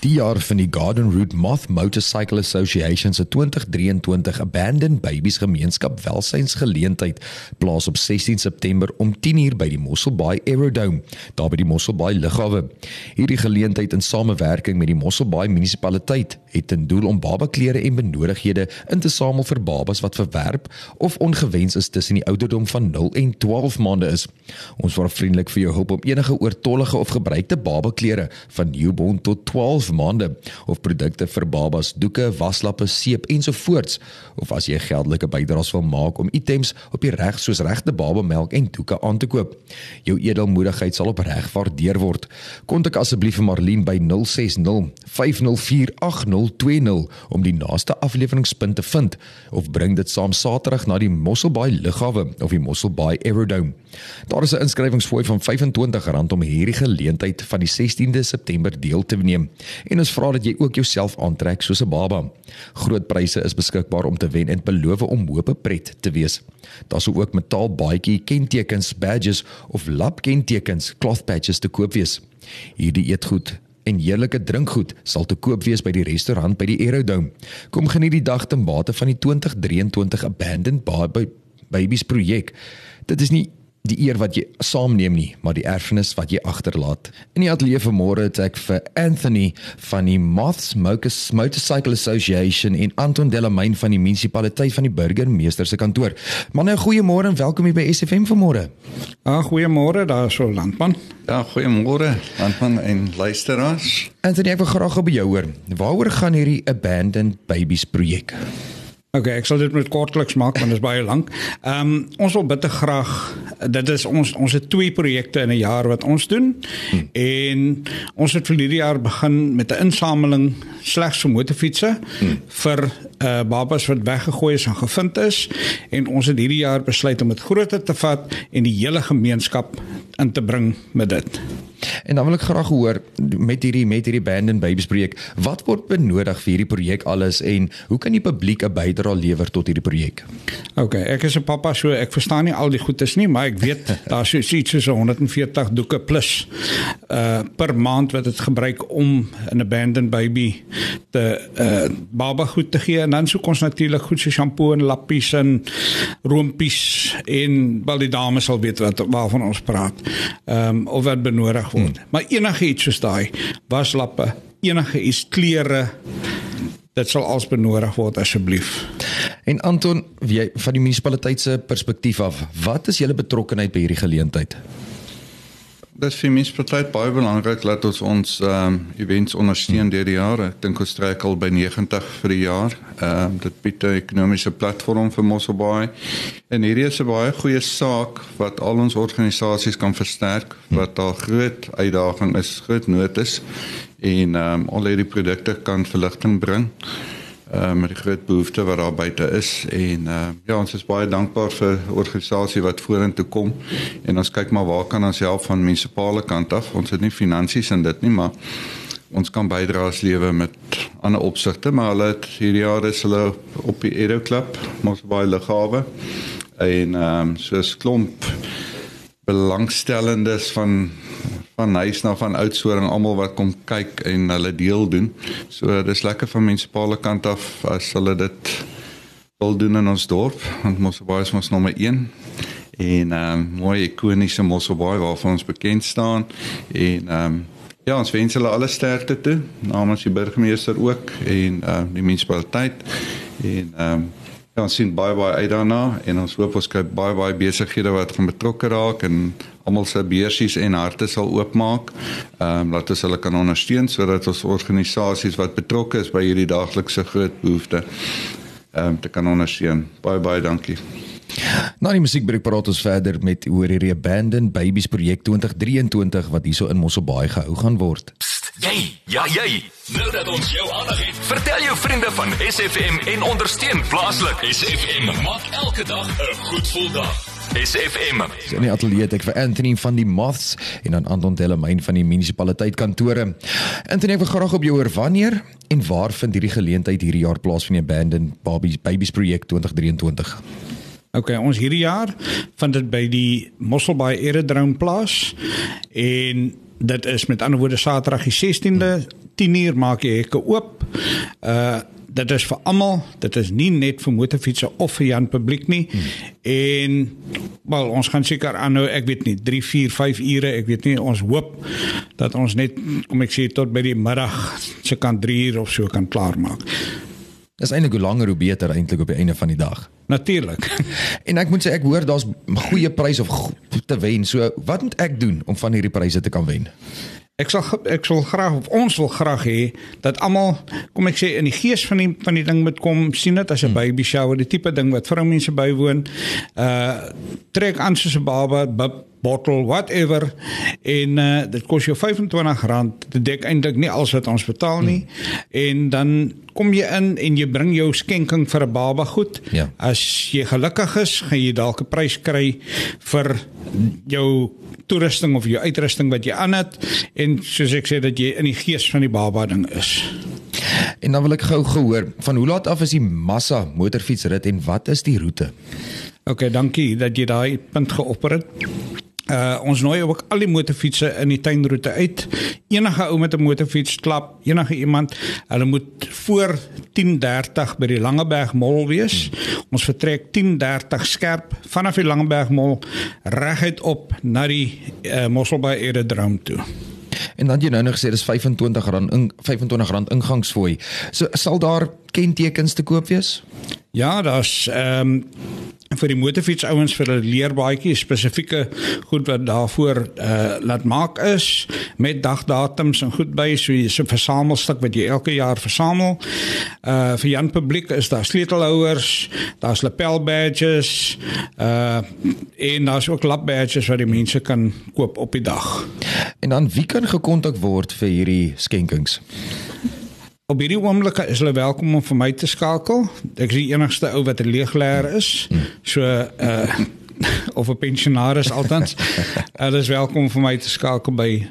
die jaar van die Garden Route Moth Motorcycle Association se 2023 Abandoned Babies Gemeenskap Welsynsgeleentheid plaas op 16 September om 10:00 by die Mosselbaai Aerodrome, daar by die Mosselbaai Lughawe. Hierdie geleentheid in samewerking met die Mosselbaai munisipaliteit het ten doel om babaklere en benodighede in te samel vir babas wat verwerp of ongewens is tussen die ouderdom van 0 en 12 maande is. Ons vra vriendelik vir jou hulp om enige oortollige of gebruikte babaklere van newborn tot 12 maande of produkte vir babas, doeke, waslappe, seep ensovoorts of as jy geldelike bydraes wil maak om items op die reg soos regte babamelk en doeke aan te koop. Jou edelmoedigheid sal opreg waardeer word. Kontak asseblief vir Marlene by 060 504 8020 om die naaste afleweringspunt te vind of bring dit saam Saterdag na die Mosselbaai Lughawe of die Mosselbaai Aerodrome. Daar is 'n inskrywingsfooi van R25 om hierdie geleentheid van die 16de September deel te neem en ons vra dat jy ook jouself aantrek soos 'n baba. Groot pryse is beskikbaar om te wen en beloof om hoop pret te wees. Daar sou ook metaal baadjie kentekens, badges of lap kentekens, cloth patches te koop wees. Hierdie eetgoed en heerlike drinkgoed sal te koop wees by die restaurant by die Aerodome. Kom geniet die dag ten bate van die 2023 Abandoned Babies projek. Dit is nie die eer wat jy saamneem nie, maar die erfenis wat jy agterlaat. In die ateljee vanmôre het ek vir Anthony van die Moths Motorcycle Association en Anton Delamain van die munisipaliteit van die burgemeester se kantoor. Manne, goeiemôre en welkom hier by SFM vanmôre. Ag, goeiemôre daar so landman. Ja, goeiemôre landman en luisteraars. Anthony, ek wil graag by jou hoor. Waaroor gaan hierdie Abandoned Babies projek? Okay, ek sal dit met kortliks maak want dit is baie lank. Ehm um, ons wil bitter graag dit is ons ons het twee projekte in 'n jaar wat ons doen. Hmm. En ons het vir hierdie jaar begin met 'n insameling slegs vir motorfietsse hmm. vir uh babas wat weggegooi is en gevind is en ons het hierdie jaar besluit om dit groter te vat en die hele gemeenskap in te bring met dit. En dan wil ek graag hoor met hierdie met hierdie Band and Babies projek, wat word benodig vir hierdie projek alles en hoe kan die publiek 'n bydrae lewer tot hierdie projek? OK, ek is 'n pappa so ek verstaan nie al die goedes nie, maar ek weet daar's so iets soos 140 doeke plus uh per maand wat dit gebruik om 'n abandoned baby te uh baba goed te gee en dan soek ons natuurlik goed so shampoo en lappies en roompies en wel die dames sal weet wat waarvan ons praat. Ehm um, of wat benodig word. Hmm. Maar enige iets soos daai waslappe, enige iets klere dit sal als benodig word asseblief. En Anton, wie van die munisipaliteit se perspektief af, wat is julle betrokkeheid by hierdie geleentheid? Dit vir my is baie belangrik dat ons ons ehm um, events ondersteun deur die jare. Ek dink ons trek al by 90 vir die jaar. Ehm um, dit bied 'n ekonomiese platform vir Mosselbaai. En hierdie is 'n baie goeie saak wat al ons organisasies kan versterk wat daar groot uitdaging is, groot nood is en ehm um, al hierdie produkte kan verligting bring uh, met die groot behoefte wat daar buite is. En uh, ja ons is baie dankbaar vir organisasie wat vorentoe kom. En ons kyk maar waar kan ons help van munisipale kant af. Ons het nie finansies in dit nie maar ons kan bydraes lewe met ander opsigte. Maar hulle het hierdie jaar is hulle op die Edo Club ons baie lughawe. En um, soos klomp belangstellendes van van huis na van Oudtshoorn almal wat kom kyk en hulle deel doen. So dis lekker van munisipale kant af as hulle dit wil doen in ons dorp. Want Mosselbaai is ons nommer 1 en ehm um, mooi ikoniese Mosselbaai waarvan ons bekend staan en ehm um, ja, ons wens hulle alle sterkte toe namens die burgemeester ook en ehm um, die munisipaliteit en ehm um, Ja, ons sien baie baie uit daarna en ons hoop ons kry baie baie besighede wat gaan betrokke raak en almal se beursies en harte sal oopmaak. Ehm um, laat ons hulle kan ondersteun sodat ons organisasies wat betrokke is by hierdie daaglikse groot behoeftes ehm um, te kan ondersteun. Baie baie dankie. Nou die musiekbreek praat ons verder met oor hierdie Abandoned Babies projek 2023 wat hierso in Mosselbaai gehou gaan word. Psst. Jy, ja jy. Nou dat ons jou aandag het, vertel jou vriende van SFM en ondersteun plaaslik. SFM maak elke dag 'n goed gevoel dag. SFM. In die ateljee het ek vir Anthony van die Moths en dan Anton Delamain van die munisipaliteit kantore. Anthony, ek wil graag op jou hoor wanneer en waar vind hierdie geleentheid hierdie jaar plaas van die Abandoned Babies Babies projek 2023? Okay, ons hierdie jaar vind dit by die Mosselbaai Aerodrome plaas en dit is met ander woorde Saterdag die 16de 10uur maak jy hekke oop. Uh dit is vir almal, dit is nie net vir motorfietsse of vir Jan publiek nie. Hmm. En wel ons gaan seker aanhou, ek weet nie 3, 4, 5 ure, ek weet nie, ons hoop dat ons net kom ek sê tot by die middag se kan 3 uur of so kan klaar maak. Dis eintlik hoe langer hoe beter eintlik op die einde van die dag. Natuurlik. en ek moet sê ek hoor daar's goeie pryse of te wen. So wat moet ek doen om van hierdie pryse te kan wen? Ek sal ek sal graag of ons wil graag hê dat almal kom ek sê in die gees van die van die ding moet kom sien dit as 'n hmm. baby shower, die tipe ding wat vroumense bywoon. Uh trek aan soos 'n baba, bottle whatever en uh, dit kos jou R25 dit dek eintlik nie alles wat ons betaal nie. Hmm. en dan kom jy in en jy bring jou skenking vir 'n baba goed. Ja. as jy gelukkig is gaan jy dalk 'n prys kry vir jou toerusting of jou uitrusting wat jy aan het. En soos ek sê dat jy in die gees van die baba ding is. En dan wil ek gou gehoor van hoe laat af is die massa motorfietsrit en wat is die roete OK dankie dat jy daai punt geopper het Uh ons nooi ook al die motorfietsse in die tuinroete uit. Enige ou met 'n motorfiets klap, enige iemand, hulle moet voor 10:30 by die Langeberg Mall wees. Ons vertrek 10:30 skerp vanaf die Langeberg Mall reguit op na die uh, Mosselbaai Aerodrome toe. En dan jy nou nog sê dis R25 in R25 ingangsfooi. So sal daar kentekens te koop wees? Ja, daar's ehm um, vir die motorfiets ouens vir 'n leerbaadjie spesifieke goed wat daarvoor uh laat maak is met dagdatums en goed by so 'n versamelstuk wat jy elke jaar versamel. Uh vir Jan publiek is daar sleutelhouers, daar's lapel badges, uh en daar's ook lap badges wat die mense kan koop op die dag. En dan wie kan gekontak word vir hierdie skenkings? Op hierdie oomblik is hulle welkom om vir my te skakel. Ek is die enigste ou wat 'n leegleer is. So uh of 'n pensionaris altans. Hulle is welkom vir my te skakel by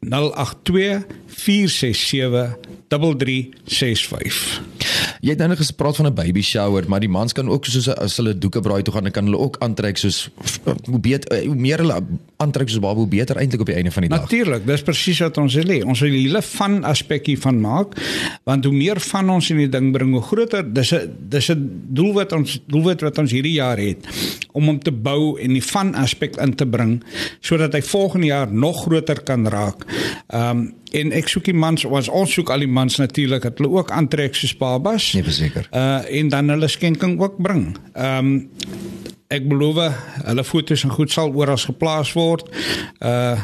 082 467 3365. Jy het nou net gespreek van 'n baby shower, maar die mans kan ook soos as hulle doeke braai toe gaan, dan kan hulle ook aantrek soos hoe beter hoe meer hulle aantrek soos baie beter eintlik op die einde van die dag. Natuurlik, dis presies wat ons wil hê. Ons wil hele van aspekkie van maak, want hoe meer van ons in die ding bring, hoe groter dis 'n dis 'n doel wat ons doelwit wat ons hierdie jaar het om hom te bou en die van aspek in te bring sodat hy volgende jaar nog groter kan raak. Ehm um, en ek soek die mans ons ons soek al die mans natuurlik dat hulle ook aantrek soos babas. Nee, verseker. Uh en dan hulle skenking ook bring. Ehm um, ek beloof hulle foto's en goed sal oral geplaas word. Uh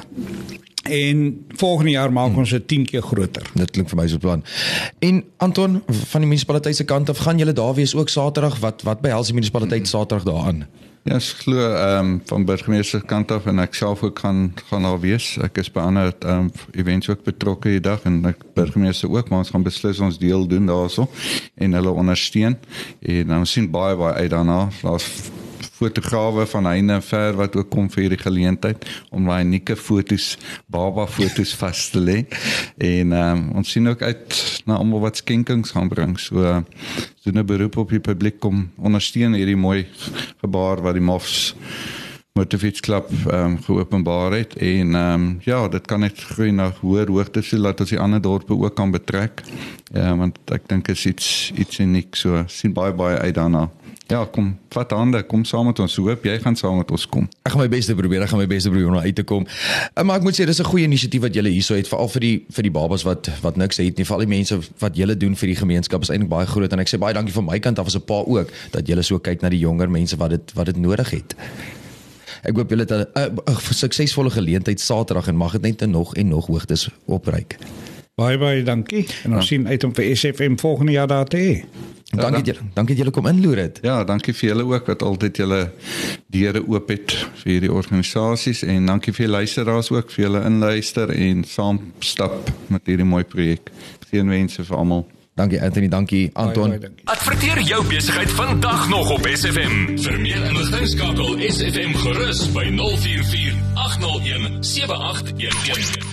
en volgende jaar maak ons dit 10 keer groter. Dit klink vir my so 'n plan. En Anton van die munisipaliteit se kant af gaan julle daar wees ook Saterdag wat wat behels die munisipaliteit Saterdag daaraan? Ja, ek glo ehm um, van burgemeester kant af en ek self ook gaan gaan daar wees. Ek is by ander ehm um, events ook betrokke die dag en ek burgemeester ook, maar ons gaan beslis ons deel doen daarso en hulle ondersteun. En ons sien baie baie uit daarna. Daar's fotograwe van Heine ver wat ook kom vir hierdie geleentheid om daai unieke fotos, baba fotos vas te lê. En um, ons sien ook uit na almal wat skenkings gaan bring. So doen 'n beroep op die publiek om ondersteun hierdie mooi gebaar wat die Mofs Motorfiets Club um, geopenbaar het en um, ja, dit kan net groei na hoër hoogtes sodat ons die ander dorpe ook kan betrek. Ja, want ek dink dit is iets iets uniek so sien baie baie uit daarna. Ja, kom, vat hande, kom saam met ons. Hoop jy gaan saam met ons kom. Ek gaan my bes te probeer. Ek gaan my bes te probeer om uit te kom. Eh, maar ek moet sê dis 'n goeie inisiatief wat julle hierso het veral vir die vir die babas wat wat niks het nie. Vir al die mense wat julle doen vir die gemeenskap is eintlik baie groot en ek sê baie dankie van my kant af as 'n pa ook dat julle so kyk na die jonger mense wat dit wat dit nodig het. Ek hoop julle het 'n suksesvolle geleentheid Saterdag en mag dit net nog en nog hoogtes opryk. Baie baie dankie. En ons ja. sien uit om vir SFM volgende jaar daar te hê. Ja, dankie julle. Dankie dat julle kom inloer dit. Ja, dankie vir julle ook wat altyd julle deure oop het vir hierdie organisasies en dankie vir luisteraars ook vir julle inluister en saam stap met hierdie mooi projek. Seënwense vir almal. Dankie Anthony, dankie Anton. Bye, bye, dankie. Adverteer jou besigheid vandag nog op SFM. Vir meer inligting skakel SFM gerus by 044 801 7811.